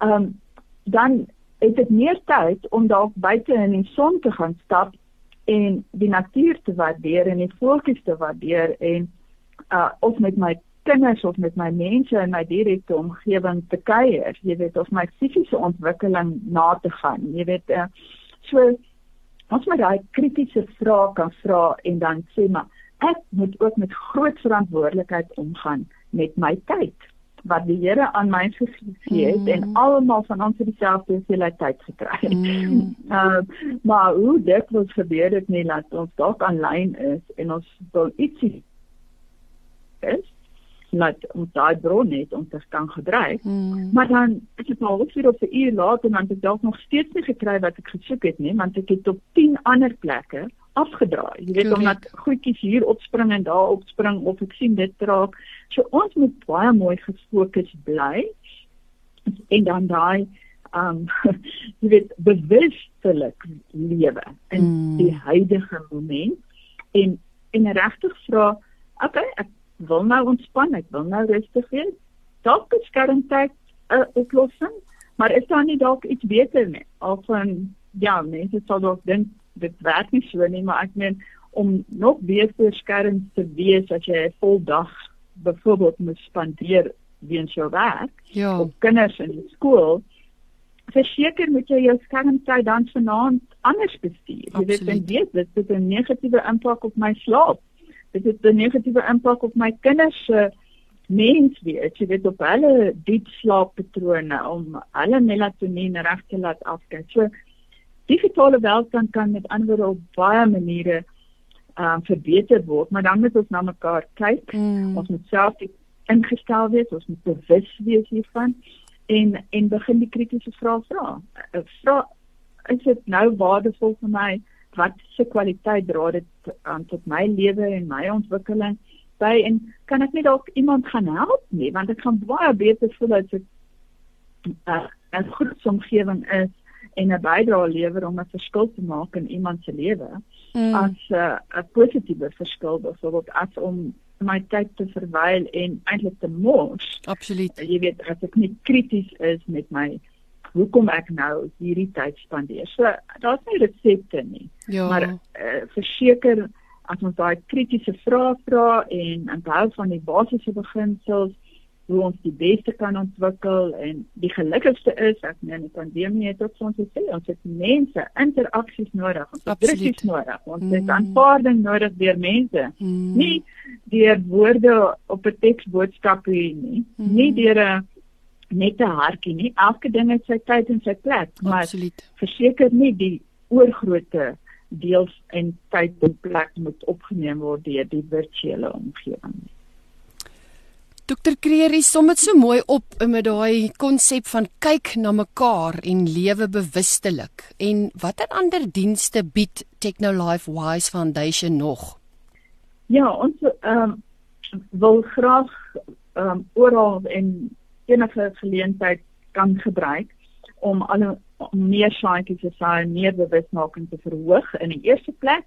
ehm um, dan het ek meer tyd om dalk buite in die son te gaan stap en die natuur te waardeer en die voeltjies te waardeer en uh of met my kinders of met my mense in my direkte omgewing te kuier, jy weet of my fisiese ontwikkeling na te gaan. Jy weet uh, so ons moet daai kritiese vrae kan vra en dan sê maar ek moet ook met groot verantwoordelikheid omgaan met my tyd wat die Here aan my gegee het mm. en almal van ons het dieselfde hoeveelheid tyd gekry. Mm. Uh, <laughs> maar hoe dit wil gebeur dit nie dat ons dalk aanlyn is en ons wil ietsie is net om daai bron net om te kan gedryf. Mm. Maar dan is dit al vir op 'n uur later en dan het ek dalk nog steeds nie gekry wat ek gesoek het nie, want ek het op 10 ander plekke afgedraai. Jy weet omdat goedjies hier opspring en daar opspring of ek sien dit raak. So ons moet baie mooi gefokus bly en dan daai um <laughs> jy weet bewustelik lewe in mm. die huidige moment en en regtig vra, okay, ek wil nou ontspan, ek wil nou rustig wees. Dalk is skermtyd 'n oplossing, maar is daar nie dalk iets beter nie? Of van ja, mense sal dalk dink dit werk nie so nie, maar ek meen om nog beter skerms te wees as jy 'n vol dag byvoorbeeld moet spandeer weens jou werk ja. of kinders in die skool verseker moet jy jou skermtyd dan vanaand anders bestuur. Jy weet en weet dit het 'n negatiewe impak op my slaap. Dit het 'n negatiewe impak op my kinders se mens wees. Jy weet op hulle diep slaappatrone om hulle melatonien reg te laat afkyk. So digitale welstand kan met ander op baie maniere ehm um, verbeter word, maar dan moet ons na mekaar kyk. Mm. Ons moet self ingestel wees, ons moet bewus wees hiervan en en begin die kritiese vrae vra. Eh, vra is dit nou waardevol vir my? Wat se kwaliteit dra dit aan tot my lewe en my ontwikkeling by en kan ek nie dalk iemand gaan help nie want ek gaan baie beter voel as ek uh, 'n goeie omgewing is en 'n bydrae lewer om 'n verskil te maak in iemand se lewe mm. as eh, 'n uh, positiewe verskil byvoorbeeld as om my tyd te verwyl en eintlik te mors. Absoluut. Jy weet as ek nie krities is met my hoekom ek nou hierdie tyd spandeer. So daar's nie resepte nie. Ja. Maar uh, verseker as ons daai kritiese vrae vra en onthou van die basiese beginsels hoe ons die beste kan ontwikkel en die gelukkigste is ek meen die pandemie het ook ons gesê ons het mense interaksies nodig ons het krisis nodig ons mm. het aanvaarding nodig deur mense mm. nie deur woorde op 'n teksboodskap nie mm. nie deur 'n nette hartjie nie elke ding het sy tyd en sy plek maar verseker nie die oorgrootte deels en tyd en plek moet opgeneem word deur die virtuele omgewing nie Dokter Creerie som dit so mooi op met daai konsep van kyk na mekaar en lewe bewustelik. En watter ander dienste bied Technolife Wise Foundation nog? Ja, ons ehm um, wil graag ehm um, oral en enige geleentheid kan gebruik om al om meer saaitjies te saai, meer bewusmaking te verhoog in die eerste plek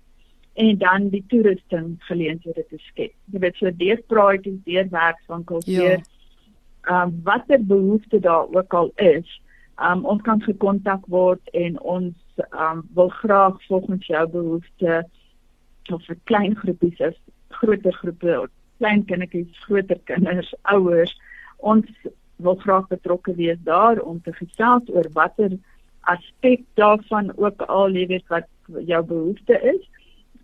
en dan die toerusting geleenthede te skep. Jy weet so deur praatjies, deur werkswinkels, ja. deur ehm um, watter behoefte daar ook al is, ehm um, ons kan gekontak word en ons ehm um, wil graag volgens jou behoefte of vir klein groepies is, groter groepe, klein kindertjies, groter kinders, ouers, ons wil graag betrokke wees daar om te gesels oor watter aspek daarvan ook al jy weet wat jou behoefte is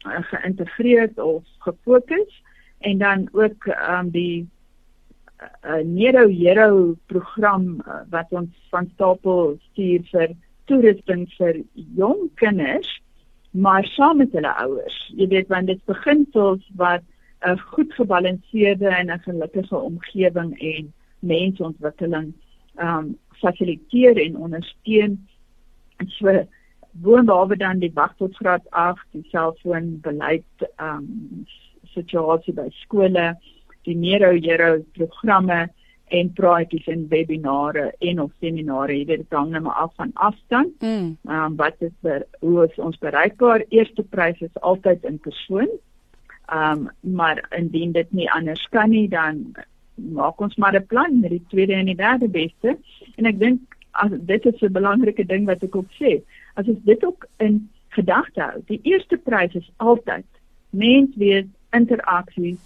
uh, geïntegreer of gefokus en dan ook um, die uh, Nero Hero program uh, wat ons van stapel stuur vir toerusting vir jong kinders maar saam met hulle ouers. Jy weet want dit begin soos wat 'n goed gebalanseerde en 'n gelukkige omgewing en mensontwikkeling ehm um, fasiliteer en ondersteun. So boonbehalwe dan die wag tot graad 8, die selfoon beleid ehm um, situasie by skole, die Nero Hero programme en praatjies en webinare en of seminare, jy weet dit hang net maar af van afstand. Mm. Ehm mm. um, wat is vir hoe is ons bereikbaar? Eerste prys is altyd in persoon. Ehm um, maar indien dit nie anders kan nie, dan maak ons maar 'n plan met die tweede en die derde beste. En ek dink as dit is 'n belangrike ding wat ek ook sê as ons dit ook in gedagte hou. Die eerste prys is altyd menswees interaksie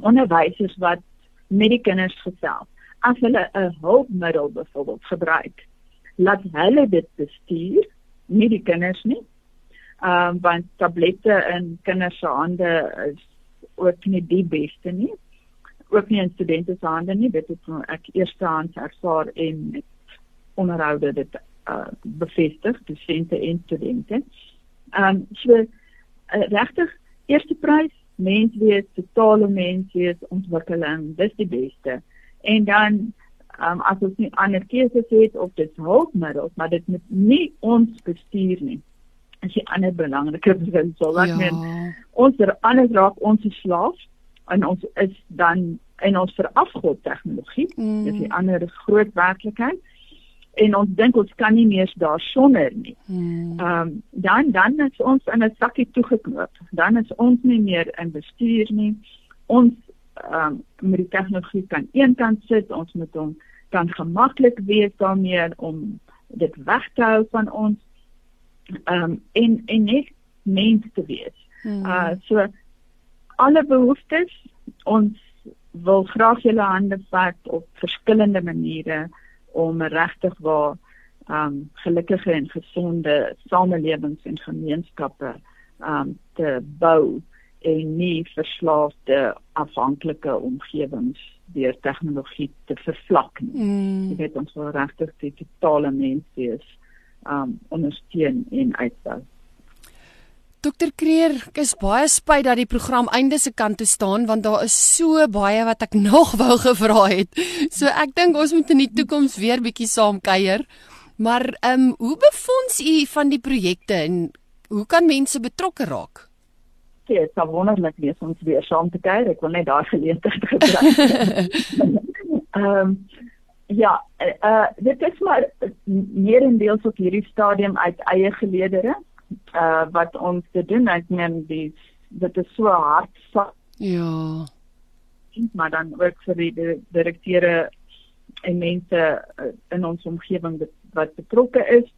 onderwysers wat met die kinders gesels. As hulle 'n hulpmiddel byvoorbeeld gebruik, laat hulle dit bestuur, nie die kinders nie. Ehm um, want tablette in kinders se hande is ook nie die beste nie. Ook nie in studente se hande nie. Dit het ek eerstehands ervaar en met onderhoude dit uh, bevestig dosente en studente. Ehm um, so uh, regtig eerste prys menswees, totale menswees ontwikkeling, dis die beste. En dan um, as ons nie ander keuses het of dit hulpmiddels, maar dit moet nie ons bestuur nie. As jy ander belangrike besin <laughs> sou laat ja. neem. Ons er anders raak ons slaaf en ons is dan en ons verafgod tegnologie. Mm. Dis 'n ander groot werklikheid en ons dink ons kan nie meer daarsonder nie. Hmm. Ehm um, dan dan is ons in 'n sakkie toegeknoop. Dan is ons nie meer in bestuur nie. Ons ehm um, met die tegnologie kan eenkant sit. Ons moet hom kan gemaklik wees daarmee om dit weg te hou van ons. Ehm um, en en net mens te wees. Hmm. Uh so alle behoeftes ons wil graag julle hande vat op verskillende maniere om regtig waar um gelukkige en gesonde samelewings en gemeenskappe um te bou en nie verslaafde afhanklike omgewings deur tegnologie te vervlak nie. Mm. Jy weet ons wil regtig die totale mens wees um ondersteun en uitbou. Dokter Kreer, ek is baie spyt dat die program einde se kant toe staan want daar is so baie wat ek <laughs> nog wou gevra het. So ek dink ons moet in die toekoms weer bietjie saam kuier. Maar ehm um, hoe befonds u van die projekte en hoe kan mense betrokke raak? Ja, dit sou wonderlik wees om weer saam te kuier. Ek wil net daai geleentheid gebruik. <laughs> Ehm um, ja, uh dit is maar meer in deels op hierdie stadium uit eie geleedere uh wat ons te doen ek meen die dit is so hard sak. Ja. Maar dan ook vir die direkteure en mense uh, in ons omgewing wat betrokke is.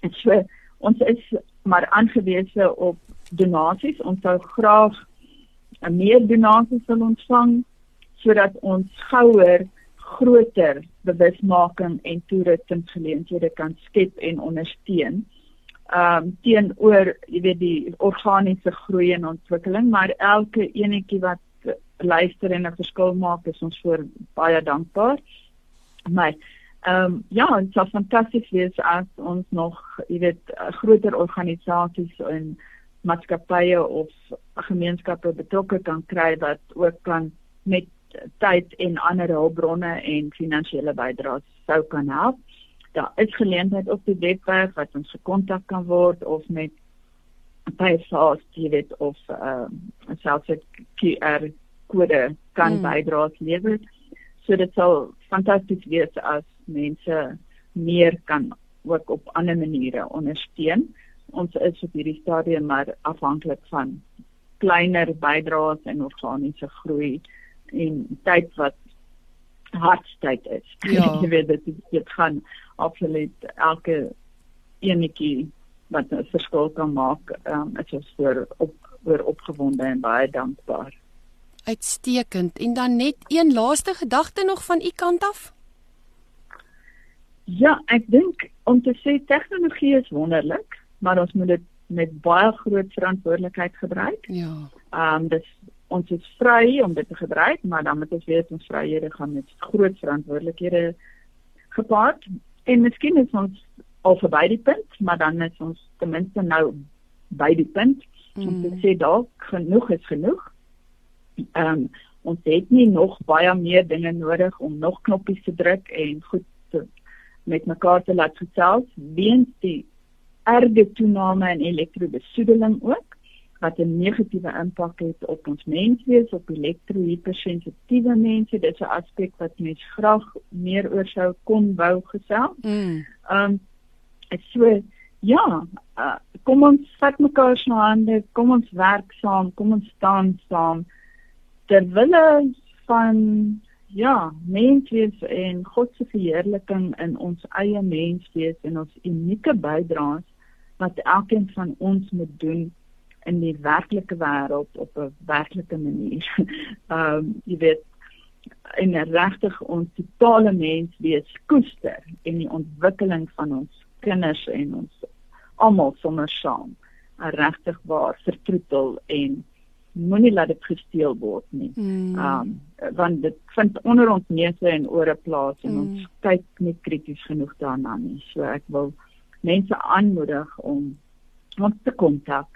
En so ons is maar aangewese op donasies. Ons sou graag uh, meer donasies wil ontvang sodat ons gouer groter bewusmaking en toeristingsgeleenthede kan skep en ondersteun ehm um, teenoor jy weet die organiese groei en ontwikkeling maar elke enetjie wat luister en 'n verskil maak is ons voor baie dankbaar. Maar ehm um, ja, dit sou fantasties wees as ons nog jy weet groter organisasies en maatskappye of gemeenskappe betrokke kan kry wat ook kan met tyd en ander hulpbronne en finansiële bydraes sou kan help daar is geleentheid op die webwerf wat ons gekontak kan word of met PayPal dit of ehm uh, selfs 'n QR kode kan hmm. bydra lewer. So dit sal fantasties wees as mense meer kan ook op ander maniere ondersteun. Ons is op hierdie stadium maar afhanklik van kleiner bydraes en organiese groei en tyd wat hartstyd is. Ja. <laughs> jy weet dit dit gaan absoluut elke enetjie wat 'n verskil kan maak, um, is ons voor op oor opgewonde en baie dankbaar. Uitstekend. En dan net een laaste gedagte nog van u kant af? Ja, ek dink om te sê tegnologie is wonderlik, maar ons moet dit met baie groot verantwoordelikheid gebruik. Ja. Ehm um, dis ons is vry om dit te gebruik, maar dan moet ons weet ons vryhede gaan met groot verantwoordelikhede gepaard. En miskien is ons al verby die punt, maar dan is ons ten minste nou by die punt om mm. te sê dalk genoeg is genoeg. Ehm um, ons het nie nog baie meer dinge nodig om nog knoppies te druk en goed te, met mekaar te laat gesels weens die erge toename in elektrobesoedeling ook wat 'n negatiewe impak het op ons menswees, op elektrohipersensitiewe mense. Dit is 'n aspek wat mens graag meer oor sou kon wou gesels. Mm. Um so ja, uh, kom ons vat mekaar se hande, kom ons werk saam, kom ons staan saam ter wille van ja, menswees en God se verheerliking in ons eie menswees en ons unieke bydraes wat elkeen van ons moet doen in die werklike wêreld op 'n werklike manier. <laughs> Ehm um, jy weet in regtig ons totale mens wees koester en die ontwikkeling van ons kinders en ons almal sommer saam regtig waar vertroetel en moenie laat dit gesteel word nie. Hmm. Ehm mm. um, want dit vind onder ons neuse en ore plaas en mm. ons kyk nie krities genoeg daarna nie. So ek wil mense aanmoedig om ons te kontak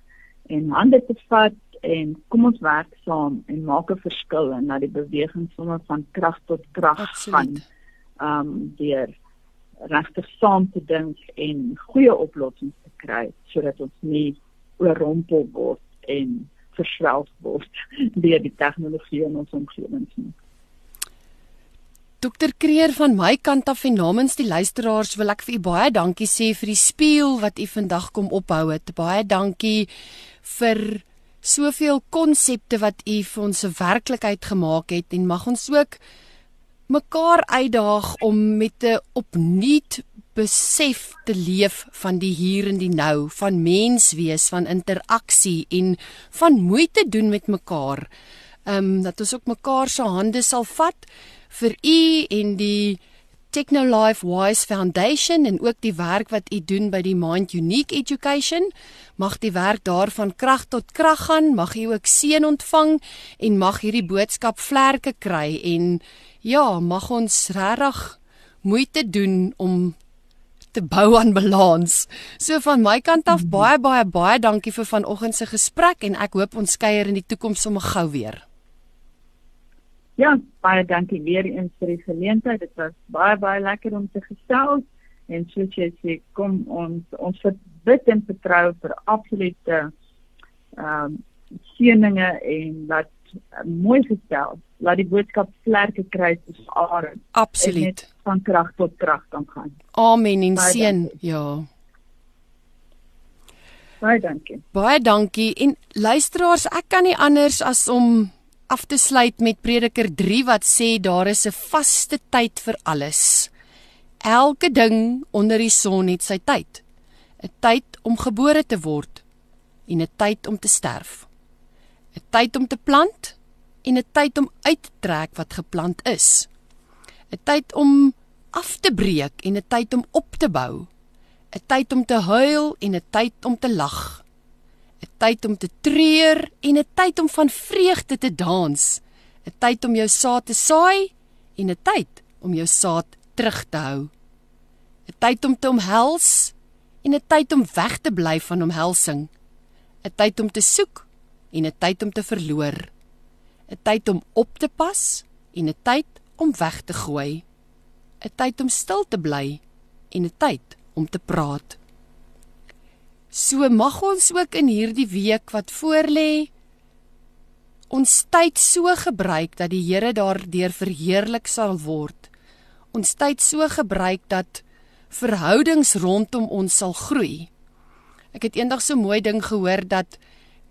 en hande te vat en kom ons werk saam en maak 'n verskil en dat die beweging sommer van krag tot krag gaan. Ehm um, deur regtig saam te dink en goeie oplossings te kry sodat ons nie oorrompel word en verswelg word <laughs> deur die tegnologie in ons omgewing nie. Dokter Kreer van my kant af en namens die luisteraars wil ek vir u baie dankie sê vir die spieël wat u vandag kom ophou het. Baie dankie vir soveel konsepte wat u vir ons 'n werklikheid gemaak het en mag ons ook mekaar uitdaag om met 'n opnuut besef te leef van die hier en die nou, van mens wees, van interaksie en van moeite doen met mekaar. Ehm um, dat ons ook mekaar se hande sal vat vir u en die Technolife Wise Foundation en ook die werk wat u doen by die Mind Unique Education. Mag die werk daarvan krag tot krag gaan, mag u ook seën ontvang en mag hierdie boodskap vlerke kry en ja, mag ons regtig moeite doen om te bou aan balans. So van my kant af baie baie baie dankie vir vanoggend se gesprek en ek hoop ons kuier in die toekoms sommer gou weer. Ja, baie dankie weer eens vir die geleentheid. Dit was baie baie lekker om te gesels en soos jy sê, kom ons ons verbid en vertrou vir absolute ehm um, seëninge en dat uh, mooi gestel, laat die boodskap vlerke kry soos are. Absoluut. Van krag tot krag kan gaan. Amen en seën. Ja. Baie dankie. Baie dankie en luisteraars, ek kan nie anders as om af te sluit met Prediker 3 wat sê daar is 'n vaste tyd vir alles. Elke ding onder die son het sy tyd. 'n Tyd om gebore te word en 'n tyd om te sterf. 'n Tyd om te plant en 'n tyd om uit te trek wat geplant is. 'n Tyd om af te breek en 'n tyd om op te bou. 'n Tyd om te huil en 'n tyd om te lag. 'n tyd om te treur en 'n tyd om van vreugde te dans, 'n tyd om jou saad te saai en 'n tyd om jou saad terug te hou. 'n tyd om te omhels en 'n tyd om weg te bly van omhelsing. 'n tyd om te soek en 'n tyd om te verloor. 'n tyd om op te pas en 'n tyd om weg te gooi. 'n tyd om stil te bly en 'n tyd om te praat. So mag ons ook in hierdie week wat voorlê ons tyd so gebruik dat die Here daardeur verheerlik sal word. Ons tyd so gebruik dat verhoudings rondom ons sal groei. Ek het eendag so mooi ding gehoor dat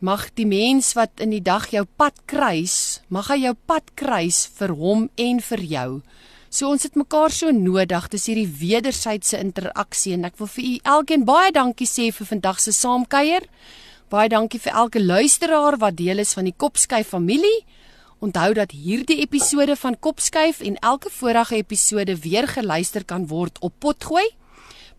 mag die mens wat in die dag jou pad kruis, mag hy jou pad kruis vir hom en vir jou. So ons het mekaar so nodig. Dis hierdie wederwysige interaksie en ek wil vir u elkeen baie dankie sê vir vandag se saamkuier. Baie dankie vir elke luisteraar wat deel is van die Kopskyf familie. Onthou dat hierdie episode van Kopskyf en elke vorige episode weer geluister kan word op Potgooi.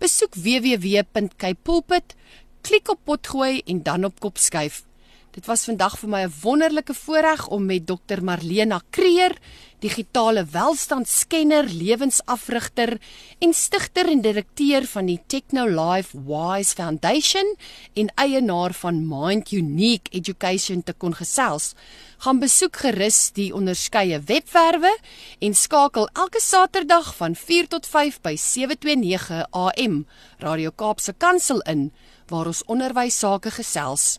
Besoek www.kypulpit, klik op Potgooi en dan op Kopskyf. Dit was vandag vir my 'n wonderlike voorreg om met Dr Marlena Kreer, digitale welstandskenner, lewensafrigter en stigter en direkteur van die Technolife Wise Foundation en eienaar van Mind Unique Education te kon gesels. Gaan besoek gerus die onderskeie webwerwe en skakel elke Saterdag van 4 tot 5 by 729 AM Radio Kaapse Kansel in waar ons onderwys sake gesels